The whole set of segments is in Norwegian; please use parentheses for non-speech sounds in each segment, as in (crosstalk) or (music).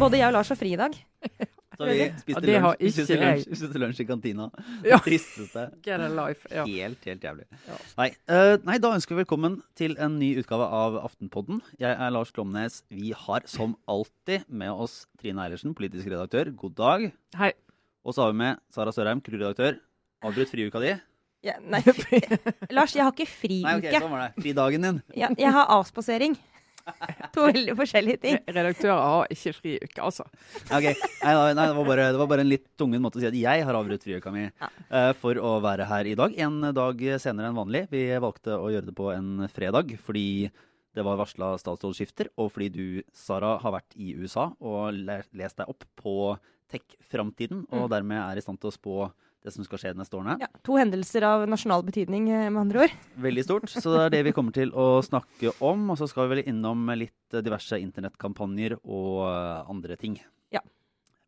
både jeg og Lars har fri i dag. (laughs) Så vi spiste, Ja, lunsj, vi spiste, lunsj, spiste lunsj i kantina. (laughs) Ja. Det tristeste. (laughs) Get a life. Ja. Helt, helt jævlig. Ja. Nei, uh, nei, da ønsker vi velkommen til en ny utgave av Aftenpodden. Jeg er Lars Klomnes. Vi har som alltid med oss Trine Eilertsen, politisk redaktør. God dag. Hei. Og så har vi med Sara Sørheim, kulturredaktør. Avbrutt friuka di. Ja, nei, Lars, jeg har ikke friuke. Nei, ok, sånn var det. Fridagen din. jeg, jeg har avspasering. (laughs) To veldig forskjellige ting. Redaktører har ikke fri uke, altså. (laughs) Ok, nei, nei, det, var bare, det var bare en litt tungen måte å si at jeg har avbrutt friuka mi Ja. uh, for å være her i dag. En dag senere enn vanlig. Vi valgte å gjøre det på en fredag fordi det var varsla statsrådsskifter, og fordi du, Sara, har vært i USA og lest deg opp på tech-framtiden, og Mm. dermed er i stand til å spå det som skal skje de neste årene. Ja, to hendelser av nasjonal betydning, eh, med andre ord. (laughs) Veldig stort. Så det er det vi kommer til å snakke om. Og så skal vi vel innom litt diverse internettkampanjer og eh, andre ting. Ja.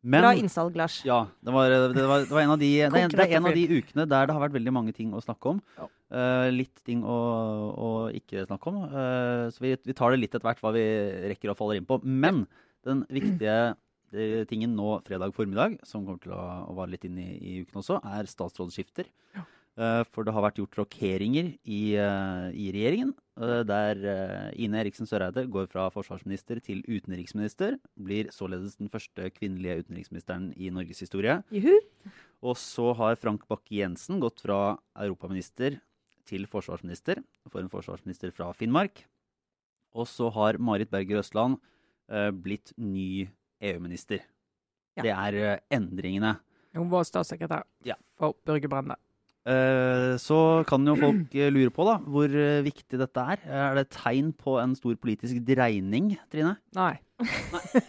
Men, Bra innsalg, Lars. Ja. Det var, det var, det var en, av de, det er, det er en av de ukene der det har vært veldig mange ting å snakke om. Ja. Uh, litt ting å, å ikke snakke om. Uh, så vi, vi tar det litt etter hvert hva vi rekker og faller inn på. Men den viktige tingen nå fredag formiddag, som kommer til å, å vare litt inn i, i uken også, er statsrådsskifter. Eh, for det har vært gjort rokeringer i, uh, i regjeringen, Uh, der eh, Ine Eriksen Søreide går fra forsvarsminister til utenriksminister. Blir således den første kvinnelige utenriksministeren i Norges historie. Juhu. Og så har Frank Bakke-Jensen gått fra europaminister til forsvarsminister. For en forsvarsminister fra Finnmark. Og så har Marit Berger Østland eh, blitt ny EU-minister. Ja. Det er eh, endringene. Hun var statssekretær Ja. for Børge Brende. Eh, så kan jo folk eh, lure på da, hvor viktig dette er. Er det tegn på en stor politisk dreining, Trine? Nei. (laughs)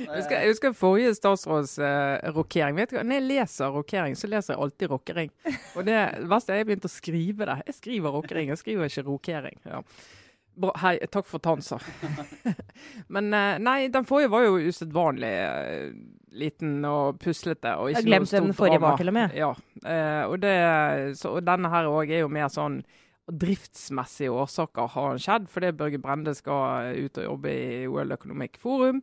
Jeg husker, jeg husker forrige statsråds uh, rokering. Vet du? Når jeg leser rokering, så leser jeg alltid rokering. Og det verste er jeg begynte å skrive det. Jeg skriver rokering, jeg skriver ikke rokering. Ja. Bra, hei, takk for tansa. (laughs) Men eh, nei, den forrige var jo usedvanlig eh, liten og puslete. Og ikke glemt hvem den forrige drama. var, til og med. Ja, eh, og, det, så, og denne her òg er jo mer sånn driftsmessige årsaker har skjedd, fordi Børge Brende skal ut og jobbe i OL Economic Forum.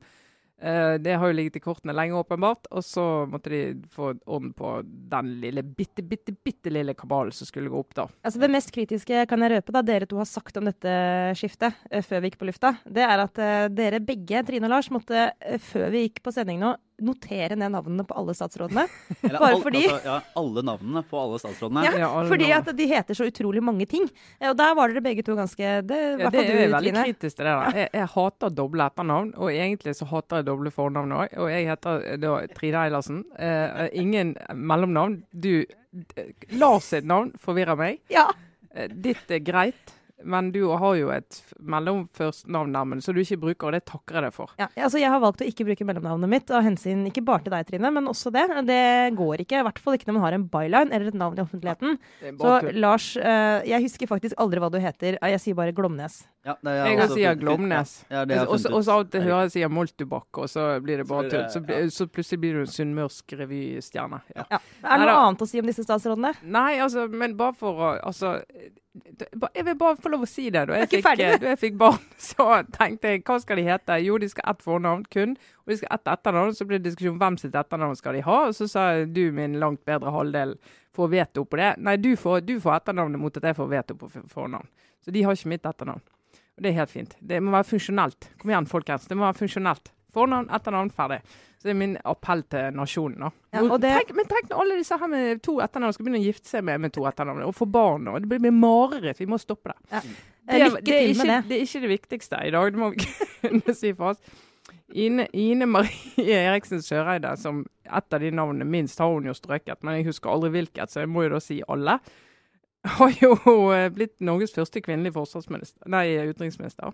Eh, det har jo ligget i kortene lenge, åpenbart. Og så måtte de få orden på den lille, bitte, bitte, bitte lille kabalen som skulle gå opp, da. Altså Det mest kritiske kan jeg røpe da dere to har sagt om dette skiftet uh, før vi gikk på lufta, det er at uh, dere begge, Trine og Lars, måtte før vi gikk på sending nå, notere ned navnene på alle statsrådene. (laughs) Eller Bare all- fordi- altså, ja, alle navnene på alle statsrådene. Ja, Ja, alle Fordi navn. at de heter så utrolig mange ting. Eh, Og der var dere begge to ganske det, Ja, det er jo du, veldig Trine. kritisk til det der. Jeg, jeg hater doble etternavn, og egentlig så hater jeg doble fornavn òg. Og jeg heter eh, da Trine Eilertsen. Eh, ingen mellomnavn. Du Lars sitt navn forvirrer meg. Ja. Ditt er greit, men du har jo et mellomførstnavn nærmest, så du ikke bruker, og det takker jeg deg for. Ja, altså Jeg har valgt å ikke bruke mellomnavnet mitt av hensyn ikke bare til deg, Trine, men også det. Det går ikke. I hvert fall ikke når man har en byline eller et navn i offentligheten. Er Så. Lars, eh, jeg husker faktisk aldri hva du heter. Eh, Jeg sier bare Glomnes. Ja, det er Jeg kan funnet. Glomnes. Ja, jeg Og så av og til hører jeg sier Moltubakk, og så blir det bare blir tull. Så, ja. så plutselig blir du en sunnmørsk revystjerne. Ja. Ja. Er det noe nei, annet å si om disse statsrådene? Nei, altså, men bare for å altså, Jeg vil bare få lov å si det. Da jeg, Jeg fikk, eh, da jeg fikk barn, (laughs) så tenkte jeg hva skal de hete? Jo, de skal ha ett fornavn kun, og de skal ha ett etternavn. Så ble det diskusjon hvem sitt etternavn skal de ha. Og så sa du, min langt bedre halvdel, får veto på det. Nei, du får, du får etternavnet mot at jeg får veto på fornavn. Så de har ikke mitt etternavn. Og det er helt fint. Det må være funksjonelt. Kom igjen, folkens. Det må være funksjonelt. Fornavn, etternavn, ferdig. Så det er min appell til nasjonen. da. Ja, det- tenk, men tenk når alle disse her med to etternavn skal begynne å gifte seg med, med to etternavn, og få barn. og Det blir mareritt. Vi må stoppe det. Ja. Det, Eh, det, er ikke, det. det er ikke det viktigste i dag, det må vi (laughs) kunne si for oss. Ine, Ine Marie Eriksen Søreide, som et av de navnene minst har hun jo strøket, men jeg husker aldri hvilket, så jeg må jo da si alle, har jo eh, blitt Norges første kvinnelige forsvarsminister, nei, utenriksminister.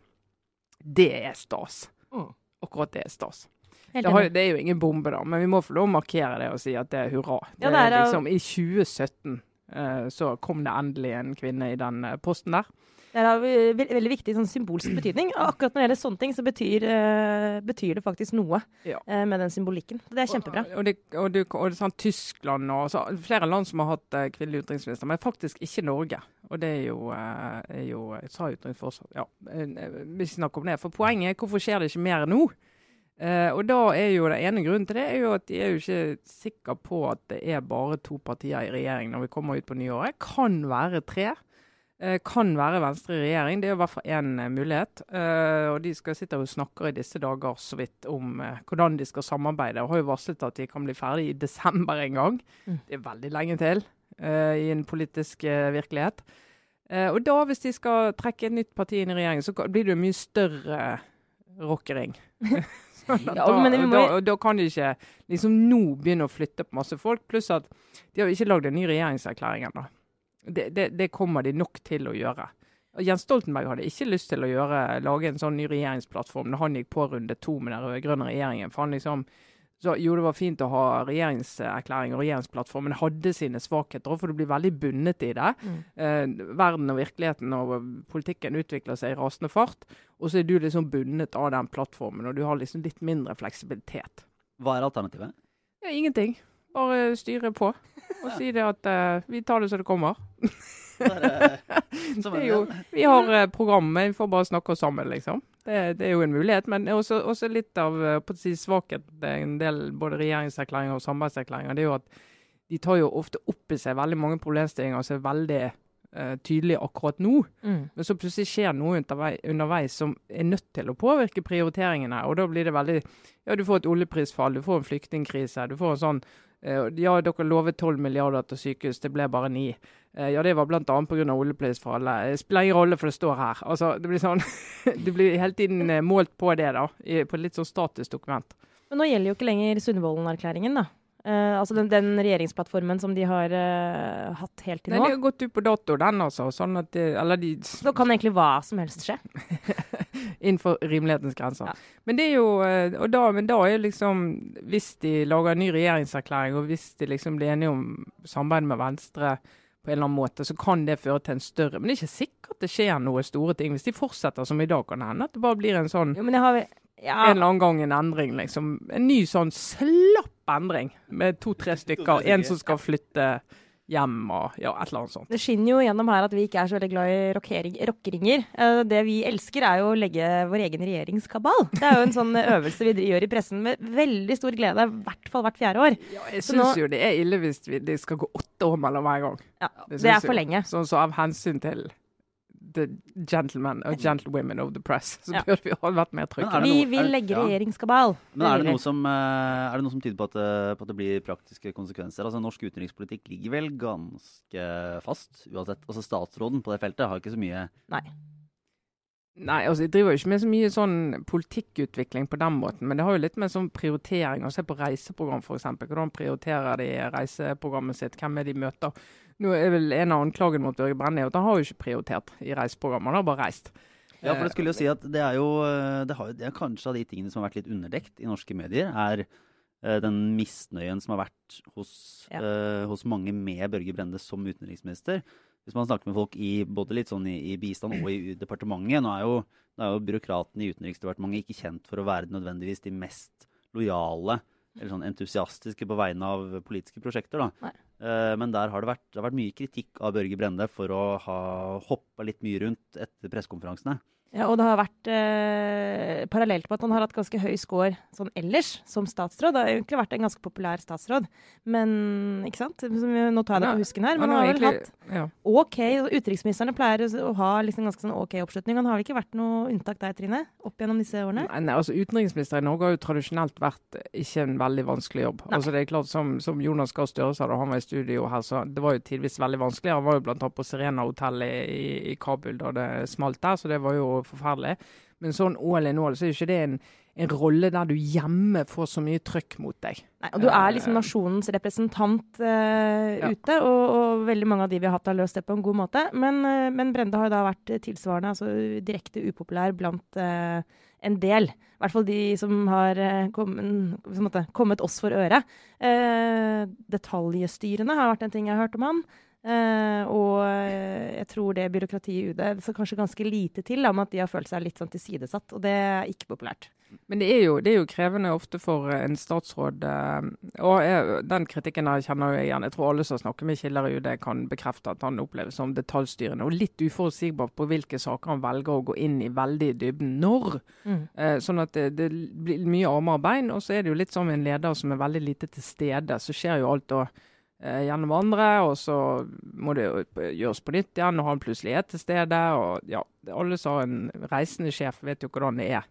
Det er stas. Mm. Akkurat det er stas. Det, har, det er jo ingen bombe, da, men vi må få lov å markere det og si at det er hurra. Ja, Det det er liksom, I 2017 uh, så kom det endelig en kvinne i den eh, posten der. Det eh, veldig viktig sånn symbolsk betydning. Og akkurat når det gjelder sånne ting, så betyr, uh, betyr det faktisk noe Ja. uh, med den symbolikken. Det er kjempebra. Og, og, det, og, det, og det sånn Tyskland og så, flere land som har hatt uh, kvinnelig utenriksminister, men faktisk ikke Norge. Og det er jo, er jo sa utenriksforsvar, ja, Vi snakker om det. For poenget er hvorfor skjer det ikke mer nå? Uh, og da er jo Den ene grunnen til det er jo at de er jo ikke sikre på at det er bare to partier i regjering når vi kommer ut på nyåret. Kan være tre. Eh, kan være Venstre i regjering. Det er i hvert fall én eh, mulighet. Eh, og De skal sitte og snakke i disse dager så vidt om hvordan de skal samarbeide. og har jo varslet at de kan bli ferdig i desember en gang. Mm. Det er veldig lenge til uh, i en politisk uh, virkelighet. Uh, og da, hvis de skal trekke et nytt parti inn i regjering, så blir det jo mye større rockering. (laughs) da, Ja, må da, da kan de ikke liksom nå begynne å flytte på masse folk. Pluss at de har ikke lagd en ny regjeringserklæring ennå. Det, det, det kommer de nok til å gjøre. Og Jens Stoltenberg hadde ikke lyst til å gjøre, lage en sånn ny regjeringsplattform når han gikk på runde to med den rød-grønne regjeringen. For han liksom så Jo, det var fint å ha regjeringserklæring og regjeringsplattform, men hadde sine svakheter. For du blir veldig bundet i det. Mm. Eh, verden og virkeligheten og politikken utvikler seg i rasende fart. Og så er du liksom bundet av den plattformen, og du har liksom litt mindre fleksibilitet. Hva er alternativet? Ja, ingenting. Bare styre på og si det at uh, vi tar det som det kommer. Det (laughs) er jo, vi har programmet, program, vi får bare snakke oss sammen, liksom. Det, det er jo en mulighet. Men også, også litt av eh, på å si, svakhet en del både regjeringserklæringer og samarbeidserklæringer, det er jo at de tar jo ofte opp i seg veldig mange problemstillinger som er veldig uh, tydelige akkurat nå. Mm. Men så plutselig skjer noe underveis, underveis som er nødt til å påvirke prioriteringene. Og da blir det veldig Ja, du får et oljeprisfall, du får en flyktningkrise. Du får en sånn eh, Ja, dere lovet 12 milliarder til sykehus, det ble bare 9. Eh, Ja, det var bl.a. pga. oljeprisfallet. Det spiller ingen rolle, for det står her. Altså, det blir sånn (laughs) Du blir hele tiden eh, målt på det, da. På et litt sånn statusdokument. Men nå gjelder jo ikke lenger Sundvolden-erklæringen, da. Eh, altså den, den regjeringsplattformen som de har uh, hatt helt til nå. Nei, de har gått ut på dato, den, altså. Sånn at de, Eller de Så kan egentlig hva som helst skje. (laughs) Innenfor rimelighetens grenser. Ja. Men det er jo, eh, og da, men da er liksom Hvis de lager en ny regjeringserklæring, og hvis de liksom blir enige om samarbeid med Venstre på en eller annen måte, så kan det føre til en større Men det er ikke sikkert det skjer noe store ting. Hvis de fortsetter som i dag, kan det hende at det bare blir en sånn Jo, men jeg har ja, en eller annen gang en endring, liksom. En ny sånn slapp endring med to-tre (laughs) stykker. En som skal flytte hjem og ja, et eller annet sånt. Det skinner jo gjennom her at vi ikke er så veldig glad i rockeringer. Eh, Det vi elsker, er jo å legge vår egen regjeringskabal. Det er jo en sånn (laughs) øvelse vi gjør i pressen med veldig stor glede, i hvert fall hvert fjerde år. Ja, jeg Så syns jo det er ille hvis vi, det skal gå åtte år mellom hver gang. Ja, Det det er for lenge. Sånn så av hensyn til the gentlemen og gentlewomen of the press, så Ja. burde vi ha vært mer er trygge. Vi vil legge ja. regjeringskabal. Men er det, noe som, eh, er det noe som tyder på at, det, på at det blir praktiske konsekvenser? Altså Norsk utenrikspolitikk ligger vel ganske fast uansett. Altså Statsråden på det feltet har ikke så mye Nei, altså jeg driver jo ikke med så mye sånn politikkutvikling på den måten, men det har jo litt med sånn prioritering. Å se på reiseprogram f.eks. Hvordan prioriterer de reiseprogrammet sitt? Hvem er de møter? Nå er vel En av anklagene mot Børge Brende er at han har jo ikke prioritert i reiseprogrammet, han har bare reist. Ja, for det skulle jo si at det er jo eh, det, har, det er kanskje av de tingene som har vært litt underdekt i norske medier, er eh, den misnøyen som har vært hos, Ja. uh, hos mange med Børge Brende som utenriksminister. Hvis man snakker med folk i både litt sånn i, i bistand og i departementet Nå er jo, nå er jo byråkratene i Utenriksdepartementet ikke kjent for å være nødvendigvis de mest lojale eller sånn entusiastiske på vegne av politiske prosjekter. da. Nei. Eh, men der har det, vært, det har vært mye kritikk av Børge Brende for å ha hoppa litt mye rundt etter pressekonferansene. Ja, og det har vært eh, parallelt med at han har hatt ganske høy score sånn ellers som statsråd. Det har egentlig vært en ganske populær statsråd. Men ikke sant? Nå tar jeg det på husken her. Men han har vel hatt ja. OK Utenriksministrene pleier å ha liksom ganske sånn OK oppslutning. Han har vel ikke vært noe unntak der, Trine? Opp gjennom disse årene? Nei, nei, altså Utenriksminister i Norge har jo tradisjonelt vært ikke en veldig vanskelig jobb. Nei. Altså det er klart Som, som Jonas Gahr Støre sa da han var i studio her, så det var jo tidvis veldig vanskelig. Han var jo blant annet på Serena hotell i, i, i Kabul da det smalt der, så det var jo forferdelig. Men sånn all in all så er jo ikke det en, en rolle der du hjemme får så mye trøkk mot deg. Nei, og du er liksom nasjonens representant uh, Ja. ute, og, og veldig mange av de vi har hatt, har løst det på en god måte. Men, uh, men Brende har jo da vært tilsvarende, altså direkte upopulær blant uh, en del. I hvert fall de som har eh, kommet, kommet oss for øre. Eh, detaljstyrene har vært en ting jeg har hørt om han. Eh, og eh, jeg tror det byråkratiet i UD skal kanskje ganske lite til om at de har følt seg litt sånn tilsidesatt. Og det er ikke populært. Men det er, jo, det er jo krevende ofte for eh, en statsråd. eh, Og jeg, den kritikken her kjenner jeg igjen. Jeg tror alle som snakker med kilder i UD kan bekrefte at han oppleves som detaljstyrende og litt uforutsigbar på hvilke saker han velger å gå inn i veldig i dybden når. Eh, sånn at det, det blir mye armer og bein. Og så er det jo litt som en leder som er veldig lite til stede. Så skjer jo alt da gjennom andre, og så må det gjøres på nytt igjen og han plutselig er til stede. og ja, Alle som har en reisende sjef, vet jo hvordan det er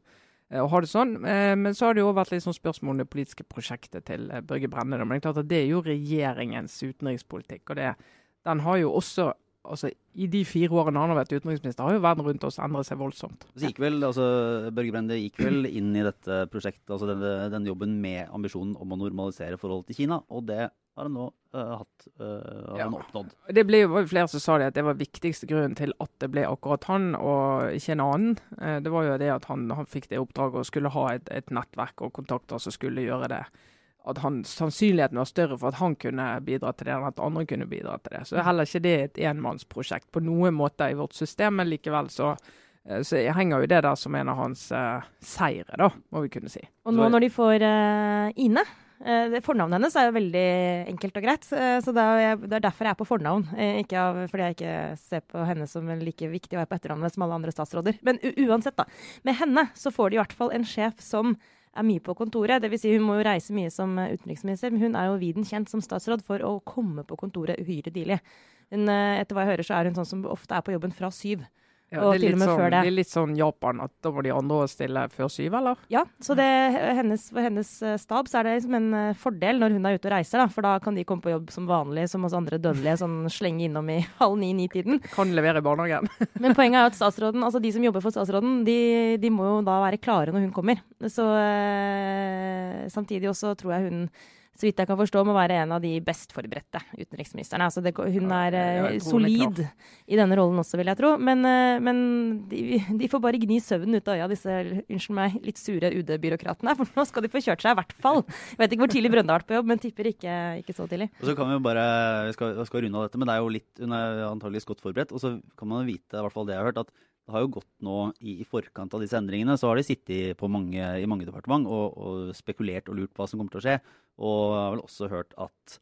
eh, å ha det sånn. Eh, Men så har det jo vært litt sånn spørsmål om det politiske prosjektet til eh, Børge Brende. Men det er klart at det er jo regjeringens utenrikspolitikk. og det, Den har jo også altså I de fire årene han har vært utenriksminister, har jo verden rundt oss endret seg voldsomt. Så gikk vel, altså, Børge Brende gikk vel inn i dette prosjektet, altså denne, denne jobben med ambisjonen om å normalisere forholdet til Kina, og det har han nå uh, hatt, uh, har Ja. han oppnådd. Det ble jo var flere som sa det at det var viktigste grunnen til at det ble akkurat han, og ikke en annen. Uh, Det var jo det at han, han fikk det oppdraget og skulle ha et, et nettverk og kontakter som skulle gjøre det. At han, sannsynligheten var større for at han kunne bidra til det, enn at andre kunne bidra til det. Så er heller ikke det et enmannsprosjekt på noen måter i vårt system, men likevel så, så jeg henger jo det der som en av hans uh, seire, da, må vi kunne si. Og nå når de får uh, Ine Fornavnet hennes er jo veldig enkelt og greit. eh, så det er, er derfor jeg er på fornavn. eh, ikke fordi jeg ikke ser på henne som like viktig å være på etternavnet som alle andre statsråder. Men uansett, da. Med henne så får de i hvert fall en sjef som er mye på kontoret. Vil si, hun må jo reise mye som eh, utenriksminister, men hun er jo viden kjent som statsråd for å komme på kontoret uhyre tidlig. Eh, etter hva jeg hører, så er hun sånn som ofte er på jobben fra syv. Ja, Og det, til og med sånn, før det. det er litt sånn Japan, at da må de andre stille før syv, eller? Ja, så det, hennes, for hennes eh, stab så er det liksom en eh, fordel når hun er ute og reiser, da, for da kan de komme på jobb som vanlig, som oss andre dødelige, sånn slenge innom i (laughs) halv ni-ni-tiden. Kan levere i barnehagen. (laughs) Men poenget er at statsråden, altså de som jobber for statsråden, de, de må jo da være klare når hun kommer. Så øh, samtidig også tror jeg hun så vidt jeg kan forstå, må være en av de best forberedte utenriksministrene. Altså det, hun er jeg- eh, solid i denne rollen også, vil jeg tro. Men, eh, men de, de får bare gni søvnen ut av øya, disse unnskyld meg, litt sure UD-byråkratene. For nå skal de få kjørt seg i hvert fall. Jeg vet ikke hvor tidlig Brønde har vært på jobb, men tipper ikke, ikke så tidlig. Og så kan vi jo bare, vi skal, vi skal runde av dette, men det er jo litt, hun er antakeligvis godt forberedt. Og så kan man vite, i hvert fall det jeg har hørt, at har jo gått nå i, i forkant av disse endringene, så har de sittet på mange, i mange departement og, og spekulert og lurt på hva som kommer til å skje. Og jeg har vel også hørt at,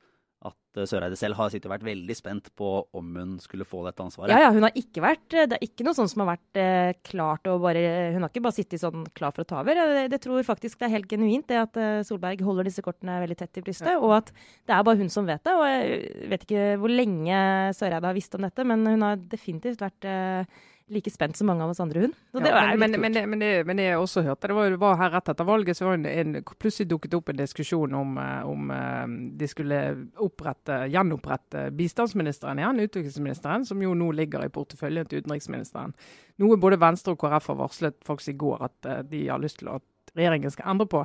at Søreide selv har sittet og vært veldig spent på om hun skulle få dette ansvaret. Ja, ja, hun har ikke vært Det er ikke noe sånn som har vært eh, klart og bare Hun har ikke bare sittet sånn klar for å ta over. Det, jeg tror faktisk det er helt genuint det at eh, Solberg holder disse kortene veldig tett til brystet, og at det er bare hun som vet det. Og jeg vet ikke hvor lenge Søreide har visst om dette, men hun har definitivt vært eh, like spent som mange av oss andre, hun. Så det Ja, men, men, men, men, det, men det jeg også hørte, det var, var her rett etter valget, så var det en, en, plutselig dukket opp en diskusjon om, eh, om eh, de skulle opprette, gjenopprette bistandsministeren igjen, utviklingsministeren, som jo nå ligger i porteføljen til utenriksministeren. Noe både Venstre og KrF har varslet faktisk i går at eh, de har lyst til at regjeringen skal endre på.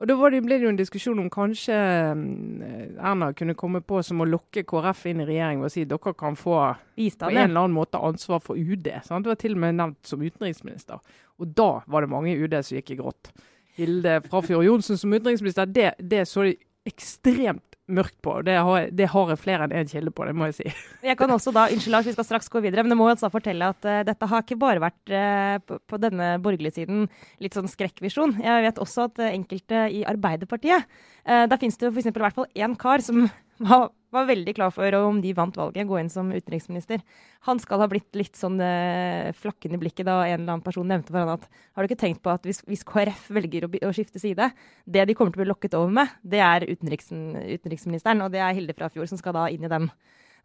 Og Da var det, ble det jo en diskusjon om kanskje mm, Erna kunne komme på som å lokke KrF inn i regjering ved å si dere kan få på en eller annen måte ansvar for UD. Sant? Det var til og med nevnt som utenriksminister. Og da var det mange i UD som gikk i grått. Hilde Frafjord Johnsen som utenriksminister, det, det så de ekstremt mørkt på. Det har, jeg- det har jeg flere enn én kilde på, det må jeg si. Jeg kan også da, Unnskyld, Lars, vi skal straks gå videre, men jeg må også fortelle at uh, dette har ikke bare vært uh, på, på denne borgerlige siden litt sånn skrekkvisjon. Jeg vet også at enkelte i Arbeiderpartiet eh, Der finnes det jo f.eks. i hvert fall én kar som var, var veldig klar for, om de vant valget, gå inn som utenriksminister. Han skal ha blitt litt sånn eh, flakkende i blikket da en eller annen person nevnte for han at har du ikke tenkt på at hvis, hvis KrF velger å, å skifte side, det de kommer til å bli lokket over med, det er utenriksministeren, og det er Hilde Frafjord som skal da inn i den.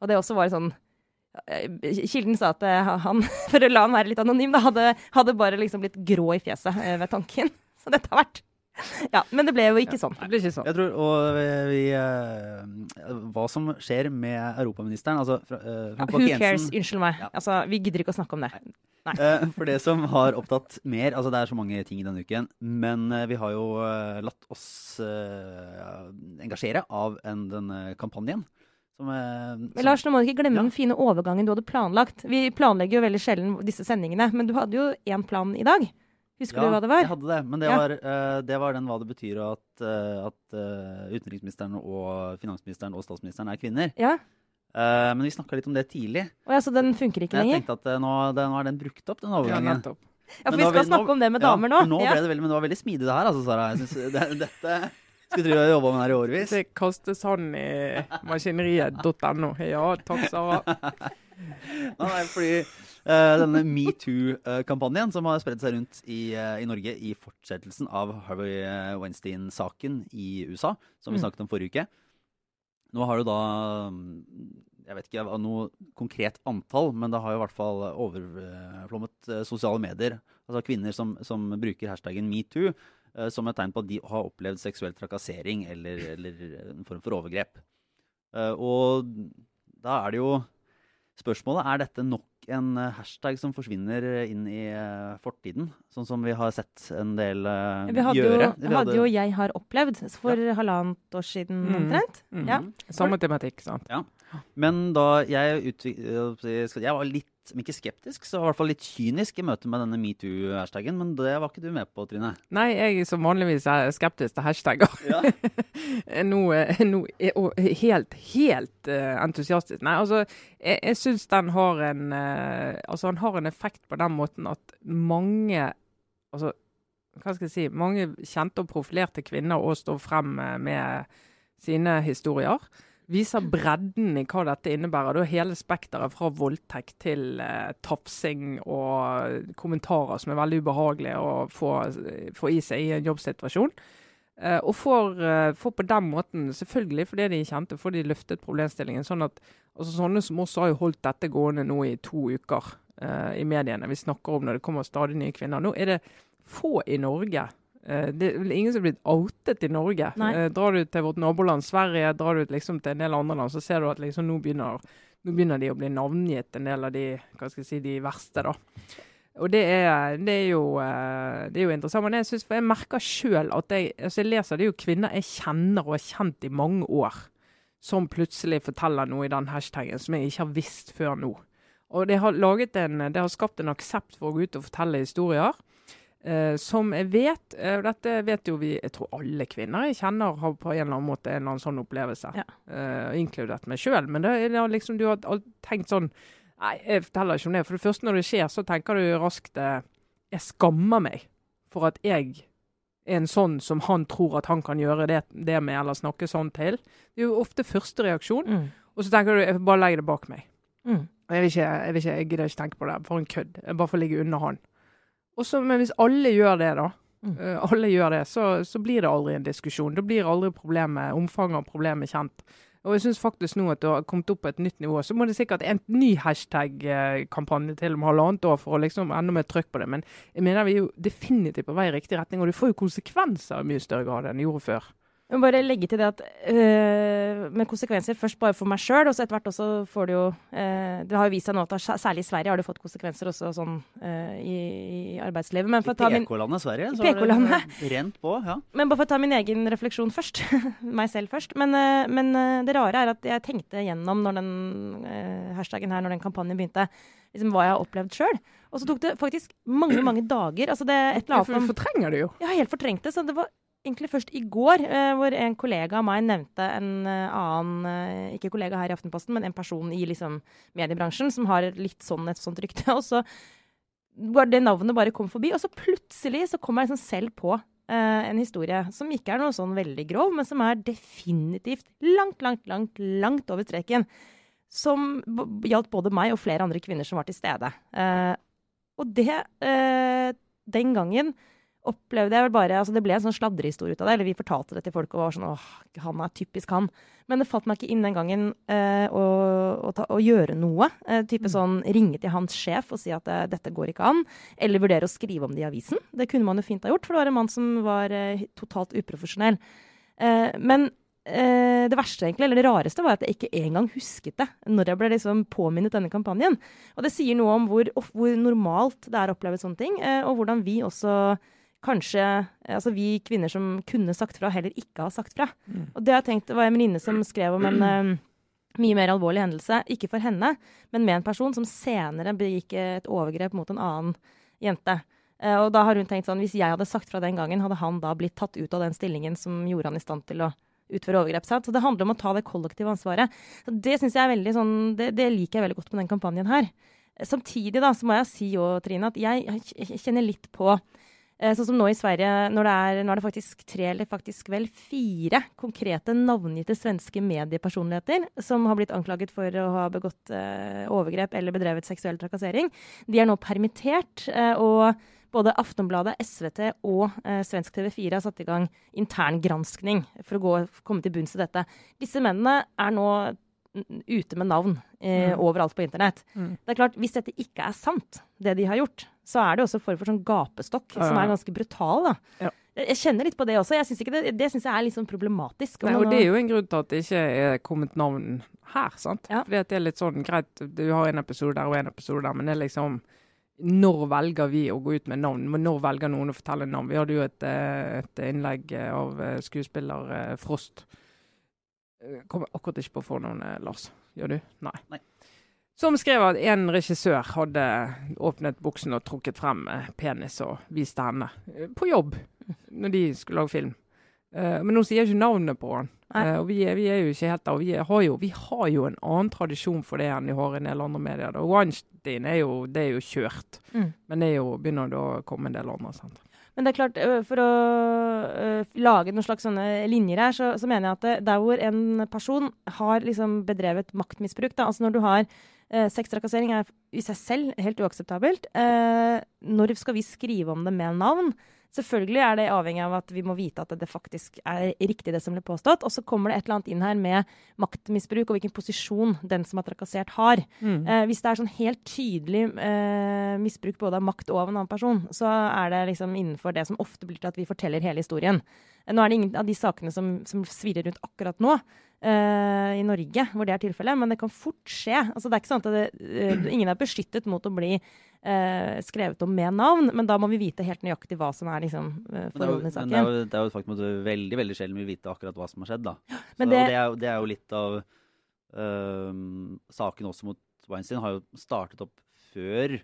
Og det også var sånn eh, Kilden sa at eh, han, (laughs) for å la han være litt anonym, da, hadde, hadde bare liksom blitt grå i fjeset eh, ved tanken. Så dette har vært (laughs) Ja, men det ble jo ikke sånn. Det ble ikke sånn. Jeg tror, og vi, vi, eh, Hva som skjer med europaministeren altså, fra, fra Ja, who cares? Unnskyld meg. Ja. Altså, vi gidder ikke å snakke om det. Nei. For det som har opptatt mer altså Det er så mange ting i denne uken, men eh, vi har jo eh, latt oss eh, engasjere av en, denne kampanjen. Som, som, Men Lars, nå må du ikke glemme Ja. den fine overgangen du hadde planlagt. Vi planlegger jo veldig sjelden disse sendingene, men du hadde jo én plan i dag. Husker du hva det var? jeg hadde det. Men det, Ja. var, uh, det var den hva det betyr at, uh, at uh, utenriksministeren og finansministeren og statsministeren er kvinner. Ja. Eh, men vi snakka litt om det tidlig. Og ja, Så den funker ikke lenger? Jeg tenkte at nå, det, nå er den brukt opp, den overgangen. nettopp. Ja, for Men vi skal snakke om det med damer nå. nå Ja. ble det veldig, men det var veldig smidig det her, altså, Sara. Jeg synes det, dette skulle du ha jobba med her i årevis. Det kastes han i maskineriet.no. Ja, takk, Sara. (laughs) Nei, fordi denne metoo-kampanjen som har spredd seg rundt i, eh, i Norge i fortsettelsen av Harvey eh, Weinstein-saken i USA, som vi Mm. snakket om forrige uke. Nå har du da mm, jeg vet ikke noe konkret antall, men det har jo i hvert fall overflommet eh, sosiale medier. Altså kvinner som, som bruker hashtaggen metoo eh, som et tegn på at de har opplevd seksuell trakassering eller, eller en form for overgrep. Eh, og da er det jo Spørsmålet er dette nok en eh, hashtag som forsvinner inn i eh, fortiden, sånn som vi har sett en del eh, Vi hadde, gjøre. jo, hadde jo 'Jeg har opplevd' for halvannet år siden Mm. omtrent. Mm. Ja. Samme tematikk, sant. Men da jeg, utvik- øh, jeg var litt, om ikke skeptisk, så i hvert fall litt kynisk i møte med denne metoo-hashtagen, men det var ikke du med på, Trine. Nei, jeg som vanligvis er skeptisk til hashtagger. Ja. (laughs) nå, nå jeg helt, helt eh, entusiastisk. Nei, altså, jeg, jeg syns den har en eh, Altså, han har en effekt på den måten at mange Altså, hva skal jeg si Mange kjente og profilerte kvinner òg står frem eh, med sine historier. Viser bredden i hva dette innebærer. Da hele spekteret fra voldtekt til eh, tafsing og kommentarer som er veldig ubehagelige å få, få i seg i en jobbsituasjon. Eh, og får, eh, får på den måten, selvfølgelig fordi de er kjente, får de løftet problemstillingen. sånn at altså Sånne som oss har jo holdt dette gående nå i to uker eh, i mediene. Vi snakker om når det kommer stadig nye kvinner. Nå er det få i Norge. Eh, det er vel ingen som er blitt outet i Norge. Eh, drar du til vårt naboland Sverige, drar du liksom til en del andre land, så ser du at liksom nå begynner, nå begynner de å bli navngitt, en del av de, si, de verste. da. Og det er, det er, jo, eh, det er jo interessant. Men jeg, synes, jeg merker sjøl at jeg, altså jeg leser det er jo kvinner jeg kjenner og har kjent i mange år, som plutselig forteller noe i den hashtaggen som jeg ikke har visst før nå. Og det har, en, det har skapt en aksept for å gå ut og fortelle historier. Eh, som jeg vet uh, Dette vet jo vi Jeg tror alle kvinner jeg kjenner har på en eller annen måte en eller annen sånn opplevelse. Ja. Uh, inkludert meg sjøl. Men det, det liksom, du har tenkt sånn Nei, jeg forteller ikke om det. For det første, når det skjer, så tenker du raskt Jeg skammer meg for at jeg er en sånn som han tror at han kan gjøre det, det med, eller snakke sånn til. Det er jo ofte første reaksjon. Mm. Og så tenker du jeg bare legge det bak meg. Mm. Jeg vil ikke, jeg, vil ikke, jeg gidder ikke tenke på det. For en kødd. Jeg bare får ligge unna han. Og så, men hvis alle gjør det, da, Mm. eh, alle gjør det, så, så blir det aldri en diskusjon. Da blir aldri problemet, omfanget av problemet kjent. Og jeg syns faktisk nå at det har kommet opp på et nytt nivå. Så må det sikkert en ny hashtag-kampanje til om halvannet år for å liksom enda mer trykk på det. Men jeg mener vi er jo definitivt på vei i riktig retning, og det får jo konsekvenser i mye større grad enn det gjorde før. Jeg må bare legge til det at øh, med konsekvenser først bare for meg sjøl, og så etter hvert også får det jo øh, Det har jo vist seg nå at særlig i Sverige har det fått konsekvenser også sånn øh, i, i arbeidslivet. Men, for I PK-landet Sverige så I har det rent på. ja. men bare for å ta min egen refleksjon først. (laughs) meg selv først. Men, øh, men øh, det rare er at jeg tenkte gjennom når den øh, hashtagen her, når den kampanjen begynte, liksom hva jeg har opplevd sjøl. Og så tok det faktisk mange, mange dager. Altså det et eller annet om fortrenger det jo. Jeg har helt fortrengt det. Så det var egentlig først i går eh, hvor en kollega av meg nevnte en eh, annen eh, Ikke kollega her i Aftenposten, men en person i liksom, mediebransjen som har litt sånn, et sånt rykte. (laughs) Og så var det navnet bare kom forbi, og så plutselig så kom jeg liksom selv på eh, en historie som ikke er noe sånn veldig grov, men som er definitivt langt, langt, langt, langt over streken. Som gjaldt både meg og flere andre kvinner som var til stede. Eh, og det Den gangen opplevde jeg vel bare altså Det ble en sånn sladrehistorie ut av det. Eller vi fortalte det til folk og var sånn åh, han er typisk han. Men det falt meg ikke inn den gangen eh, å, å, ta, å gjøre noe. Eh, type sånn ringe til hans sjef og si at eh, dette går ikke an. Eller vurdere å skrive om det i avisen. Det kunne man jo fint ha gjort, for det var en mann som var eh, totalt uprofesjonell. Eh, men eh, det verste, egentlig, eller det rareste, var at jeg ikke engang husket det når jeg ble liksom påminnet denne kampanjen. Og det sier noe om hvor, hvor normalt det er å oppleve sånne ting, eh, og hvordan vi også kanskje Altså vi kvinner som kunne sagt fra, heller ikke har sagt fra. Mm. Og det har jeg tenkt, det var en venninne som skrev om en eh, mye mer alvorlig hendelse, ikke for henne, men med en person som senere begikk et overgrep mot en annen jente. Uh, og da har hun tenkt sånn, hvis jeg hadde sagt fra den gangen, hadde han da blitt tatt ut av den stillingen som gjorde han i stand til å utføre overgrep. Sant? Så det handler om å ta det kollektive ansvaret. Så det synes jeg er veldig sånn, det, det liker jeg veldig godt med den kampanjen her. Samtidig da, så må jeg si òg, Trine, at jeg, jeg kjenner litt på Sånn som nå i Sverige, når det er, nå er faktisk tre eller faktisk vel fire konkrete navngitte svenske mediepersonligheter som har blitt anklaget for å ha begått eh, overgrep eller bedrevet seksuell trakassering. De er nå permittert. Eh, og både Aftonbladet, SVT og eh, svensk TV4 har satt i gang intern granskning for å gå, komme til bunns i dette. Disse mennene er nå ute med navn eh, mm. overalt på internett. Mm. Det er klart, Hvis dette ikke er sant, det de har gjort, så er det også form for sånn gapestokk, ja. som er ganske brutal. da. Ja. Jeg kjenner litt på det også. Jeg synes det, det synes jeg er litt sånn problematisk. Nei, og Det er jo en grunn til at det ikke er kommet navn her. sant? Ja. Fordi at det er litt sånn, greit, Du har en episode der og en episode der, men det er liksom når velger vi å gå ut med navn? Når velger noen å fortelle navn? Vi hadde jo et, eh, et innlegg eh, av eh, skuespiller Frost. Kommer akkurat ikke på fornavnet, Lars. Gjør du? Nei. Nei. Som skrev at en regissør hadde åpnet buksen og trukket frem penis og viste henne på jobb når de skulle lage film. Men nå sier jeg ikke navnet på han. Og vi er, vi er, jo ikke helt der. Og vi har, jo, vi har, jo, en annen tradisjon for det enn de har i en del andre medier. Og Weinstein er jo, det er jo kjørt. Mm. Men det er jo, begynner det å komme en del andre. sant? Men det er klart, for å lage noen slags sånne linjer her, så, så, mener jeg at det, der hvor en person har liksom bedrevet maktmisbruk, da, altså når du har uh, Sextrakassering er i seg selv helt uakseptabelt. Eh, når skal vi skrive om det med navn? Selvfølgelig er det avhengig av at vi må vite at det faktisk er riktig, det som ble påstått. Og så kommer det et eller annet inn her med maktmisbruk og hvilken posisjon den som har trakassert, har. Mm. Eh, hvis det er sånn helt tydelig eh, misbruk både av makt og av en annen person, så er det liksom innenfor det som ofte blir til at vi forteller hele historien. Nå er det ingen av de sakene som, som svirrer rundt akkurat nå i Norge hvor det er tilfellet, men det kan fort skje. Altså, det er ikke sånn at det, uh, Ingen er beskyttet mot å bli uh, skrevet om med navn, men da må vi vite helt nøyaktig hva som er liksom, forholdene i saken. Men det er jo, det er jo et faktum at du veldig veldig sjelden vil vite akkurat hva som har skjedd. da. Så, det, det, er jo, det, er jo, litt av saken også mot Weinstein har jo startet opp før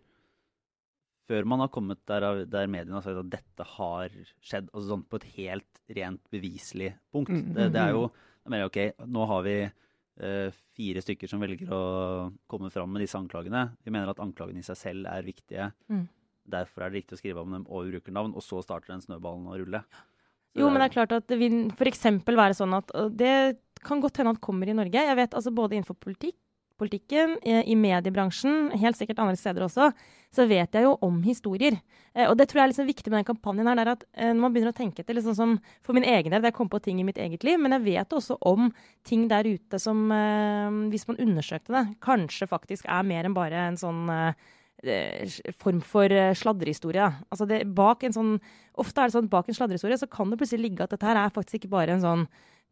før man har kommet der, der mediene har sagt at dette har skjedd, altså sånn på et helt rent beviselig punkt. Mm, det, det, er jo da mener jeg ok, nå har vi eh, fire stykker som velger å komme fram med disse anklagene. Vi mener at anklagene i seg selv er viktige. Mm. Derfor er det riktig å skrive om dem og brukernavn, og så starter den snøballen å rulle. Så jo, men det er klart at det vil f.eks. være sånn at Det kan godt hende at kommer i Norge. Jeg vet altså både innenfor politikk politikken, i mediebransjen, helt sikkert andre steder også, så vet jeg jo om historier. Eh, og det tror jeg er liksom viktig med den kampanjen her, er at eh, når man begynner å tenke etter liksom som For min egen del, jeg kom på ting i mitt eget liv, men jeg vet også om ting der ute som, eh, hvis man undersøkte det, kanskje faktisk er mer enn bare en sånn form for sladrehistorie. Altså det, bak en sånn, ofte er det sånn at bak en sladrehistorie så kan det plutselig ligge at dette her er faktisk ikke bare en sånn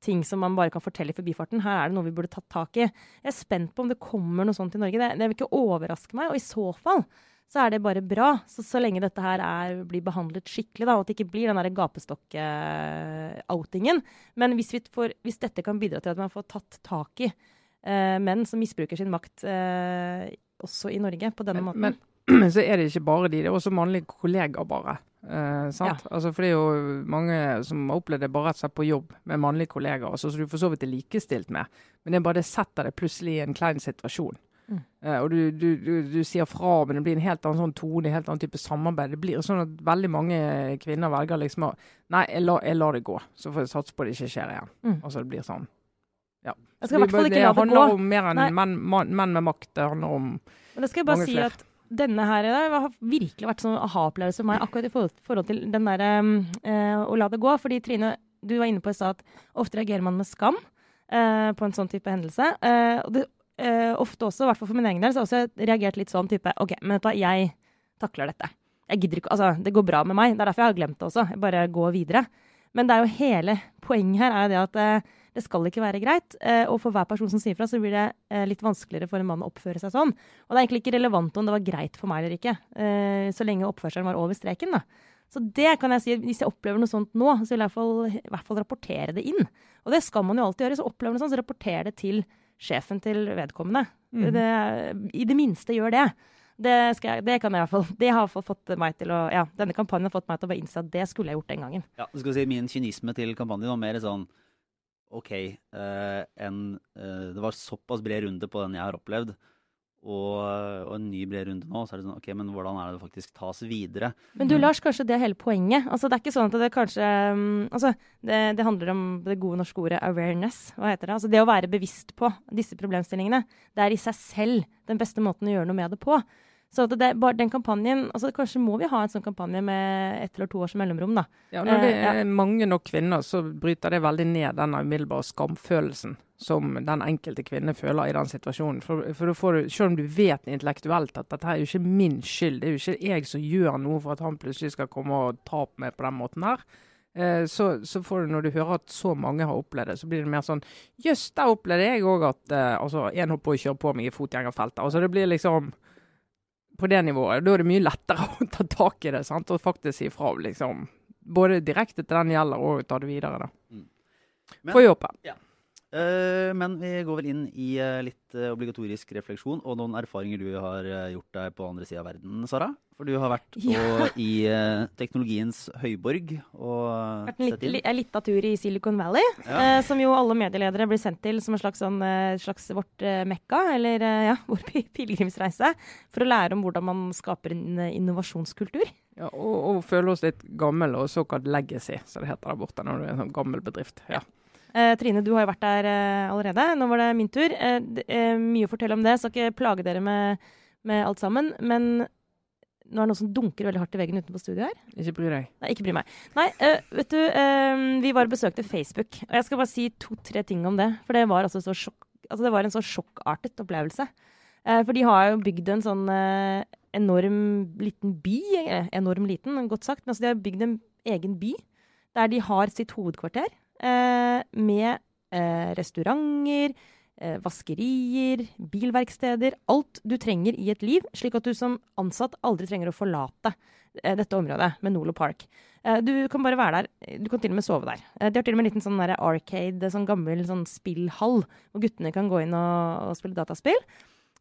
ting som man bare kan fortelle i forbifarten. Her er det noe vi burde tatt tak i. Jeg er spent på om det kommer noe sånt i Norge. Det, det vil ikke overraske meg. Og i så fall så er det bare bra. Så, så lenge dette her er, blir behandlet skikkelig, da, og at det ikke blir den der gapestokk-outingen. Men hvis, får, hvis, dette kan bidra til at man får tatt tak i uh, menn som misbruker sin makt uh, også i Norge på denne men, måten men, (clears throat) så er det ikke bare de, det er også mannlige kollegaer, bare. Uh, ja. altså, for det er jo mange som har opplevd det bare rett og slett på jobb med mannlige kollegaer, altså, så du for så vidt er likestilt med. Men det er bare det setter deg plutselig i en klein situasjon. Mm. Uh, og du, du, du, du, sier fra, men det blir en helt annen sånn tone, en helt annen type samarbeid. Det blir sånn at veldig mange kvinner velger liksom å Nei, jeg, la, jeg lar det gå, så får jeg satse på det ikke skjer igjen. Mm. Altså det blir sånn. Ja. Jeg skal i hvert fall ikke la det gå. Det handler om mer enn menn, menn, med makt. Det handler om Men det skal jeg bare si flere. at denne her har virkelig vært sånn aha-opplevelse for meg akkurat i forhold, til den derre uh, å la det gå. Fordi Trine, du var inne på i stad at ofte reagerer man med skam uh, på en sånn type hendelse. Uh, og det, ofte også, i hvert fall for min egen del, så har jeg også reagert litt sånn type OK, men vet du hva, jeg takler dette. Jeg gidder ikke, altså, Det går bra med meg. Det er derfor jeg har glemt det også. Jeg bare går videre. Men det er jo hele poenget her er jo det at det skal ikke være greit. Eh, og for hver person som sier fra, så blir det eh, litt vanskeligere for en mann å oppføre seg sånn. Og det er egentlig ikke relevant om det var greit for meg eller ikke, eh, så lenge oppførselen var over streken. da. Så det kan jeg si, hvis jeg opplever noe sånt nå, så vil jeg i hvert fall, i hvert fall rapportere det inn. Og det skal man jo alltid gjøre. Så opplever man noe sånt, så rapporter det til sjefen til vedkommende. Mm. Det, I det minste gjør det. Det, jeg, det, kan jeg i hvert fall. Det har fått meg til å, ja, Denne kampanjen har fått meg til å bare innse at det skulle jeg gjort den gangen. Ja, du skal si Min kynisme til kampanjen var mer sånn OK, eh, en, eh, det var såpass bred runde på den jeg har opplevd, og, og en ny bred runde nå, så er det sånn OK, men hvordan er det det faktisk tas videre? Men du Lars, kanskje det er hele poenget? Altså, det er ikke sånn at det kanskje um, Altså, det, det handler om det gode norske ordet awareness. Hva heter det? Altså det å være bevisst på disse problemstillingene. Det er i seg selv den beste måten å gjøre noe med det på. Så det, bare den kampanjen, altså Kanskje må vi ha en sånn kampanje med ett eller to års mellomrom, da. Ja, Når det Eh, er mange nok kvinner, så bryter det veldig ned den umiddelbare skamfølelsen som den enkelte kvinne føler i den situasjonen. For, for da får du, Selv om du vet intellektuelt at dette er jo ikke min skyld, det er jo ikke jeg som gjør noe for at han plutselig skal komme og ta opp meg på den måten her. Eh, så, så får du, når du hører at så mange har opplevd det, så blir det mer sånn Jøss, der opplevde jeg òg at eh, altså, en holdt på å kjøre på meg i fotgjengerfeltet. Altså, det blir liksom på det nivået. Da er det mye lettere (laughs) å ta tak i det sant? og faktisk si ifra. liksom. Både direkte til den gjelder, og ta det videre. da. Men- Får jobbe. Eh, men vi går vel inn i eh, litt eh, obligatorisk refleksjon og noen erfaringer du har eh, gjort deg på andre sida av verden, Sara. For du har vært (laughs) Ja. i eh, teknologiens høyborg og Vært en litt, sett inn. li- en liten tur i Silicon Valley, Ja. eh, som jo alle medieledere blir sendt til som en slags, sånn, eh, slags vårt eh, mekka, eller eh, ja, (laughs) vår pi- pilegrimsreise, for å lære om hvordan man skaper en eh, innovasjonskultur. Ja, og, og føle oss litt gammel og såkalt legacy, som det heter der borte når du er en sånn gammel bedrift. Ja. Eh, Trine, du har jo vært der eh, allerede. Nå var det min tur. Eh, det er mye å fortelle om det. Skal ikke plage dere med, med alt sammen. Men nå er det noe som dunker veldig hardt i veggen utenfor studio her. Ikke bry deg. Nei, ikke bry meg. Nei, eh, vet du, eh, vi var og besøkte Facebook. Og jeg skal bare si to-tre ting om det. For det var, altså så sjokk, altså det var en så sjokkartet opplevelse. Eh, for de har jo bygd en sånn eh, enorm liten by. Eh, enorm liten, godt sagt. Men altså de har bygd en egen by der de har sitt hovedkvarter. Eh, med eh, restauranter, eh, vaskerier, bilverksteder. Alt du trenger i et liv, slik at du som ansatt aldri trenger å forlate dette området med Nolo Park. Du kan bare være der. Du kan til og med sove der. De har til og med en liten sånn arcade, sånn gammel sånn spillhall, hvor guttene kan gå inn og, og spille dataspill.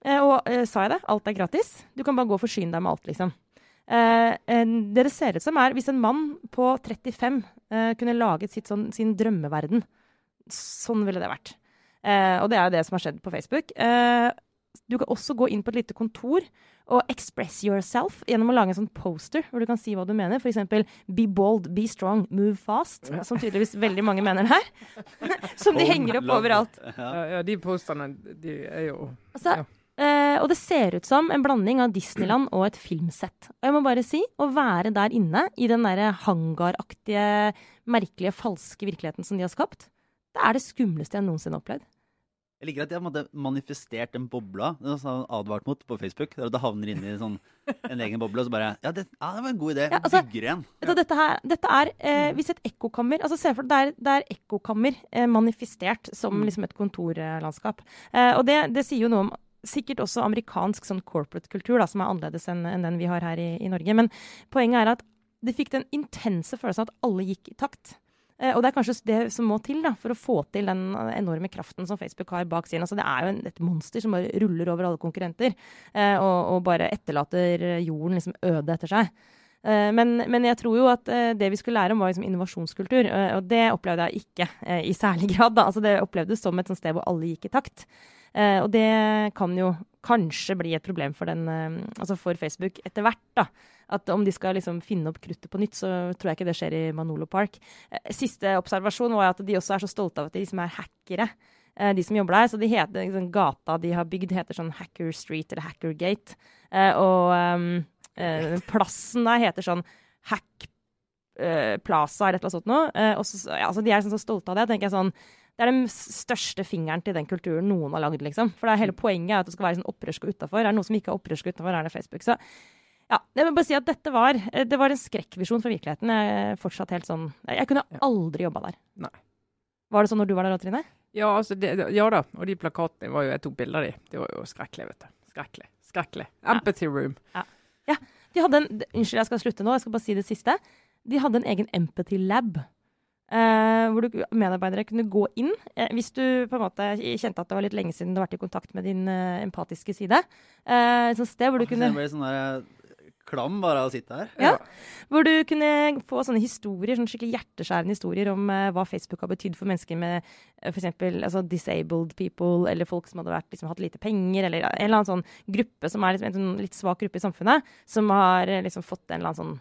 Og sa jeg det? Alt er gratis. Du kan bare gå og forsyne deg med alt, liksom. Eh, en- det det ser ut som er, Hvis en mann på 35 eh, kunne laget sitt sånn, sin drømmeverden, sånn ville det vært. Eh, og det er jo det som har skjedd på Facebook. Eh, du kan også gå inn på et lite kontor og express yourself gjennom å lage en sånn poster hvor du kan si hva du mener. F.eks. be bold, be strong, move fast. Som tydeligvis veldig mange mener her. (laughs) som de henger opp overalt. Ja. Ja, ja, de postene de er jo Altså, Eh, og det ser ut som en blanding av Disneyland og et filmsett. Og jeg må bare si, å være der inne i den derre hangaraktige, merkelige, falske virkeligheten som de har skapt, det er det skumleste jeg noensinne har opplevd. Jeg liker at de har manifestert den bobla det har advart mot på Facebook. Der det havner inn i sånn, en egen boble, og så bare Ja, det, ja, det var en god idé. Ja, altså, Bygger en. Ja. dette, her, dette er eh, Hvis et ekkokammer altså Se for deg, det er, er ekkokammer eh, manifestert som Mm. liksom et kontorlandskap. Eh, og det, det sier jo noe om sikkert også amerikansk sånn corporate kultur, da, som er annerledes enn en den vi har her i, i Norge. Men poenget er at det fikk den intense følelsen at alle gikk i takt. Eh, og det er kanskje det som må til da, for å få til den enorme kraften som Facebook har bak siden. Altså, det er jo en, et monster som bare ruller over alle konkurrenter, eh, og, og bare etterlater jorden liksom øde etter seg. Eh, men, men jeg tror jo at eh, det vi skulle lære om, var liksom innovasjonskultur. eh, og det opplevde jeg ikke i særlig (laughs) grad. Da. Altså, det opplevdes som et sted hvor alle gikk i takt. Eh, og det kan jo kanskje bli et problem for, den, eh, altså for Facebook etter hvert. da. At om de skal liksom finne opp kruttet på nytt, så tror jeg ikke det skjer i Manolo Park. Eh, siste observasjon var at de også er så stolte av at de liksom er hackere. eh, De som jobber der, så de heter, liksom, Gata de har bygd, heter sånn Hacker Street eller Hacker Gate. Eh, og ehm, eh, plassen der heter sånn Hack eh, Plaza eller et eller annet sånt noe. Eh, og så, ja, altså, de er sånn så stolte av det. tenker jeg sånn, Det er den største fingeren til den kulturen noen har lagd. liksom. For det hele poenget er at det skal være sånn opprørsk utafor. Er det noe som ikke er opprørsk utafor, er det Facebook. Så ja, jeg vil bare si at dette var, eh, det var en skrekkvisjon fra virkeligheten. Jeg fortsatt helt sånn, jeg kunne aldri jobba der. Nei. Var det sånn når du var der, Trine? Ja, altså det, ja da. Og de plakatene var jo Jeg tok bilder av de. Det var jo skrekkelig, vet du. Skrekkelig. Skrekkelig. Empathy room. De hadde en, Unnskyld, jeg skal slutte nå. Jeg skal bare si det siste. De hadde en egen empathy lab. Eh, hvor du, medarbeidere kunne gå inn eh, hvis du på en måte kjente at det var litt lenge siden du har vært i kontakt med din eh, empatiske side. Eh, et sånt sted hvor du kunne Det sånn der, klam bare av å sitte her. Ja. Hvor du kunne få sånne historier, sånne skikkelig hjerteskjærende historier om hva Facebook har betydd for mennesker med uh, f.eks. Altså disabled people, eller folk som hadde vært, liksom, hatt lite penger, eller en eller annen sånn gruppe som er liksom, en sånn litt svak gruppe i samfunnet, som har liksom fått en eller annen sånn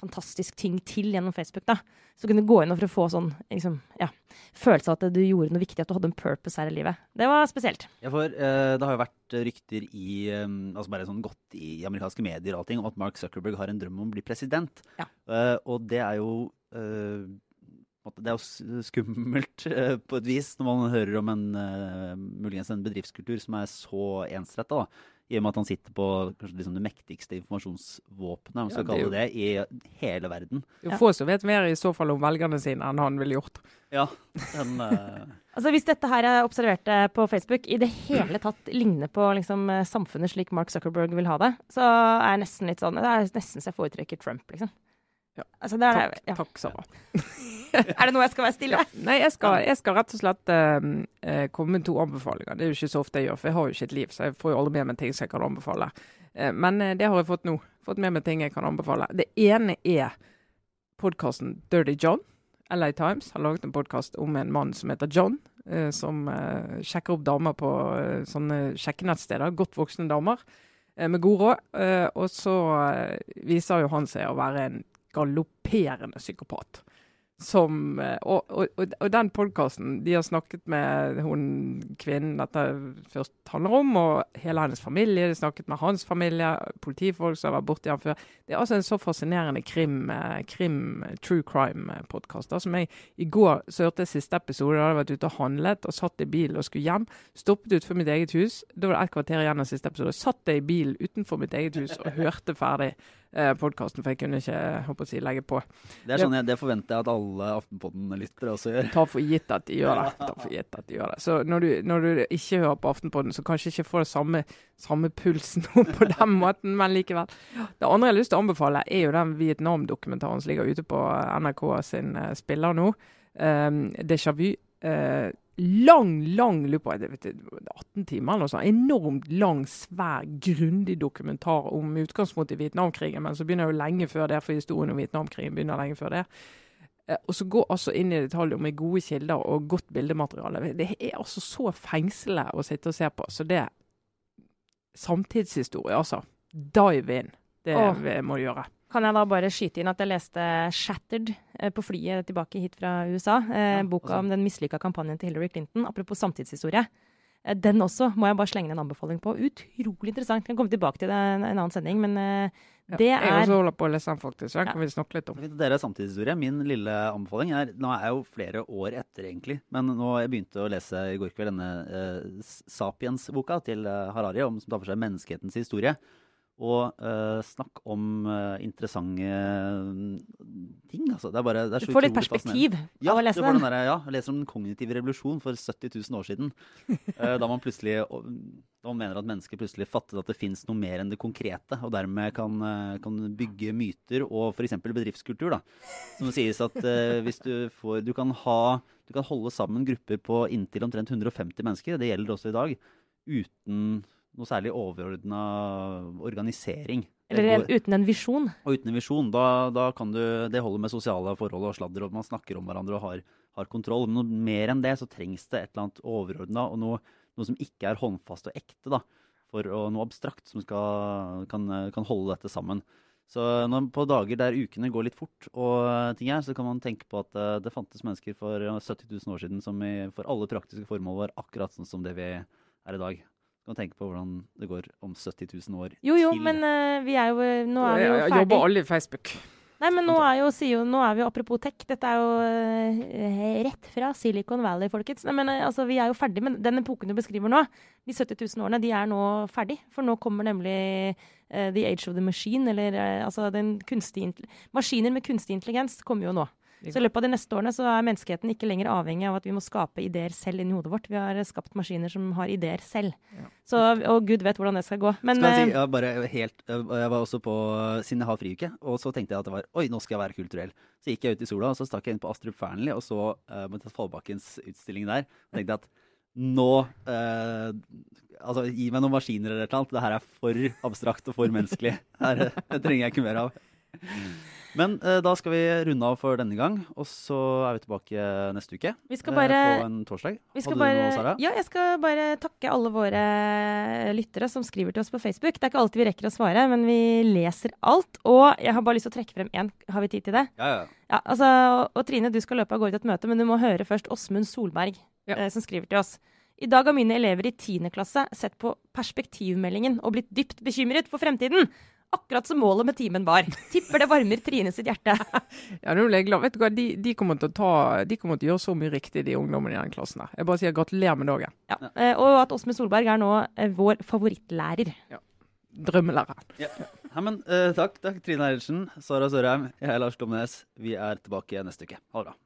fantastisk ting til gjennom Facebook. da. Så kunne du gå inn for å få sånn liksom, ja, følelse av at du gjorde noe viktig, at du hadde en purpose her i livet. Det var spesielt. Ja, for uh, Det har jo vært rykter i um, altså bare sånn godt i amerikanske medier og allting, om at Mark Zuckerberg har en drøm om å bli president. Ja. Uh, og det er jo uh, det er jo skummelt eh, på et vis når man hører om en muligens en bedriftskultur som er så ensretta. I og med at han sitter på kanskje liksom det mektigste informasjonsvåpenet, om man skal Ja, er kalle det, i hele verden. Er jo få som vet mer i så fall om velgerne sine enn han ville gjort. Ja, den, eh, (laughs) Altså Hvis dette her jeg observerte på Facebook i det hele tatt ligner på liksom, eh, samfunnet slik Mark Zuckerberg vil ha det, så er jeg nesten litt sånn Det er nesten så jeg foretrekker Trump, liksom. Ja. Altså, det er, Takk, ja. takk Sara. (laughs) er det noe jeg skal være stille? Nei, jeg skal, jeg skal rett og slett eh, komme med to anbefalinger. Det er jo ikke så ofte jeg gjør, for jeg har jo ikke et liv, så jeg får jo aldri med meg ting som jeg kan anbefale. Uh, men uh, det har jeg fått nå. Fått med meg ting jeg kan anbefale. Det ene er podkasten Dirty John. LA Times har laget en podkast om en mann som heter John, som sjekker opp damer på sånne sjekkenettsteder. Godt voksne damer med god råd. Og så viser jo han seg å være en galopperende psykopat. Som, eh, og, og, og, den podkasten De har snakket med hun kvinnen dette først handler om, og hele hennes familie. De snakket med hans familie, politifolk som har vært borti ham før. Det er altså en så fascinerende krim, eh, krim true crime-podkast. Som jeg i går så hørte jeg siste episode. Da hadde vært ute og handlet og satt i bilen og skulle hjem. Stoppet utenfor mitt eget hus. Da var det et kvarter igjen av siste episode. Satt jeg i bilen utenfor mitt eget hus og hørte ferdig eh, podkasten, for jeg kunne ikke håper å si, legge på. det sånn jeg, det forventer jeg at alle Aftenpodden-lyttere også gjør. Ta for gitt at de gjør det. Ta for (laughs) gitt at de gjør det. Så når du, når du ikke hører på Aftenpodden, så kanskje ikke får det samme, samme pulsen (laughs) på den måten, men likevel. Det andre jeg har lyst til å anbefale, er jo den Vietnam-dokumentaren som ligger ute på NRK sin eh, spiller nå. Um, Déjà vu. Eh, lang, lang jeg 18 timer eller noe sånt. Enormt lang, svær, grundig dokumentar om utgangspunktet i Vietnamkrigen, men så begynner jo lenge før det, for historien om Vietnamkrigen begynner lenge før det. Eh, Og så gå altså inn i detaljer med gode kilder og godt bildemateriale. Det er altså så fengslende å sitte og se på. Så det Samtidshistorie, altså. Dive in. Det Åh. må du gjøre. Kan jeg da bare skyte inn at jeg leste 'Shattered' eh, på flyet tilbake hit fra USA. Eh, Ja, boka om den mislykka kampanjen til Hillary Clinton. Apropos samtidshistorie. Eh, den også må jeg bare slenge en anbefaling på. Utrolig interessant. Jeg Kan komme tilbake til det i en en annen sending, men eh, Ja, jeg er også holder på å lese den, faktisk. Så den Ja. kan vi snakke litt om. Det er Dere er samtidshistorie. Min lille anbefaling er Nå er jeg jo flere år etter, egentlig. Men nå jeg begynte å lese i går kveld denne eh, Sapiens-boka til Harari, om, som tar for seg menneskehetens historie. Og uh, snakk om uh, interessante mm, ting. Altså. Det er bare, det er Du får litt perspektiv Ja, av å lese den. der, ja, jeg leser om den kognitive revolusjonen for 70 000 år siden. Uh, (laughs) da man da man mener at mennesker plutselig fattet at det fins noe mer enn det konkrete, og dermed kan, eh, kan bygge myter og f.eks. bedriftskultur. da. Som det sies at eh, hvis du får Du kan ha du kan holde sammen grupper på inntil omtrent 150 mennesker, det gjelder også i dag, uten noe særlig overordna organisering. Eller en, uten en visjon. og uten en visjon, da, da kan du Det holder med sosiale forhold og sladder, og man snakker om hverandre og har, har kontroll. Men noe mer enn det, så trengs det et eller annet overordna, og noe, noe som ikke er håndfast og ekte, da. For å, noe abstrakt som skal, kan, kan holde dette sammen. Så når, på dager der ukene går litt fort, og ting er, så kan man tenke på at eh, det fantes mennesker for 70 000 år siden som i, for alle praktiske formål var akkurat sånn som det vi er i dag. Man tenke på hvordan det går om 70 000 år Jo, jo, til. men uh, vi er jo Nå er vi jo ferdig. jobber alle i Facebook. Nei, men nå er jo, sier jo, nå er vi jo apropos tech. Dette er jo uh, rett fra Silicon Valley, folkens. Nei, men uh, altså, vi er jo ferdig med den epoken du beskriver nå. De 70 000 årene, de er nå ferdig. For nå kommer nemlig eh, the age of the machine, eller eh, altså den kunstige Maskiner med kunstig intelligens kommer jo nå. Så i løpet av de neste årene så er menneskeheten ikke lenger avhengig av at vi må skape ideer selv inni hodet vårt. Vi har eh, skapt maskiner som har ideer selv. Ja. Så, og gud vet hvordan det skal gå. Men Skal jeg, si, eh, jeg, bare helt, jeg var også på Siden jeg har friuke, og så tenkte jeg at det var Oi, nå skal jeg være kulturell. Så gikk jeg ut i sola, og så stakk jeg inn på Astrup Fearnley og så uh, Mathias Fallbakkens utstilling der. Og tenkte at nå eh, Altså, gi meg noen maskiner eller noe. Det her er for abstrakt og for menneskelig. Her, det trenger jeg ikke mer av. (laughs) Men eh, da skal vi runde av for denne gang, og så er vi tilbake neste uke. Vi skal eh, bare, på en torsdag. vi skal bare noe, Sara? Ja, jeg skal bare takke alle våre lyttere som skriver til oss på Facebook. Det er ikke alltid vi rekker å svare, men vi leser alt. Og jeg har bare lyst til å trekke frem én. Har vi tid til det? Ja, ja. Ja, altså, og Trine, du skal løpe av gårde til et møte, men du må høre først Åsmund Solberg, Ja. eh, som skriver til oss. I dag har mine elever i 10. klasse sett på perspektivmeldingen og blitt dypt bekymret for fremtiden. Akkurat som målet med timen var. Tipper det varmer Trine sitt hjerte. (laughs) Ja, nå ble jeg glad. Vet du hva, de, de, kommer til å ta, de kommer til å gjøre så mye riktig, de ungdommene i den klassen. Jeg bare sier gratulerer med dagen. Ja. eh, Og at Åsmund Solberg er nå eh, vår favorittlærer. Drømmelærer. Ja, men eh, takk, takk Trine Eilertsen, Sara Sørheim, jeg er Lars Domnes. Vi er tilbake neste uke. Ha det bra.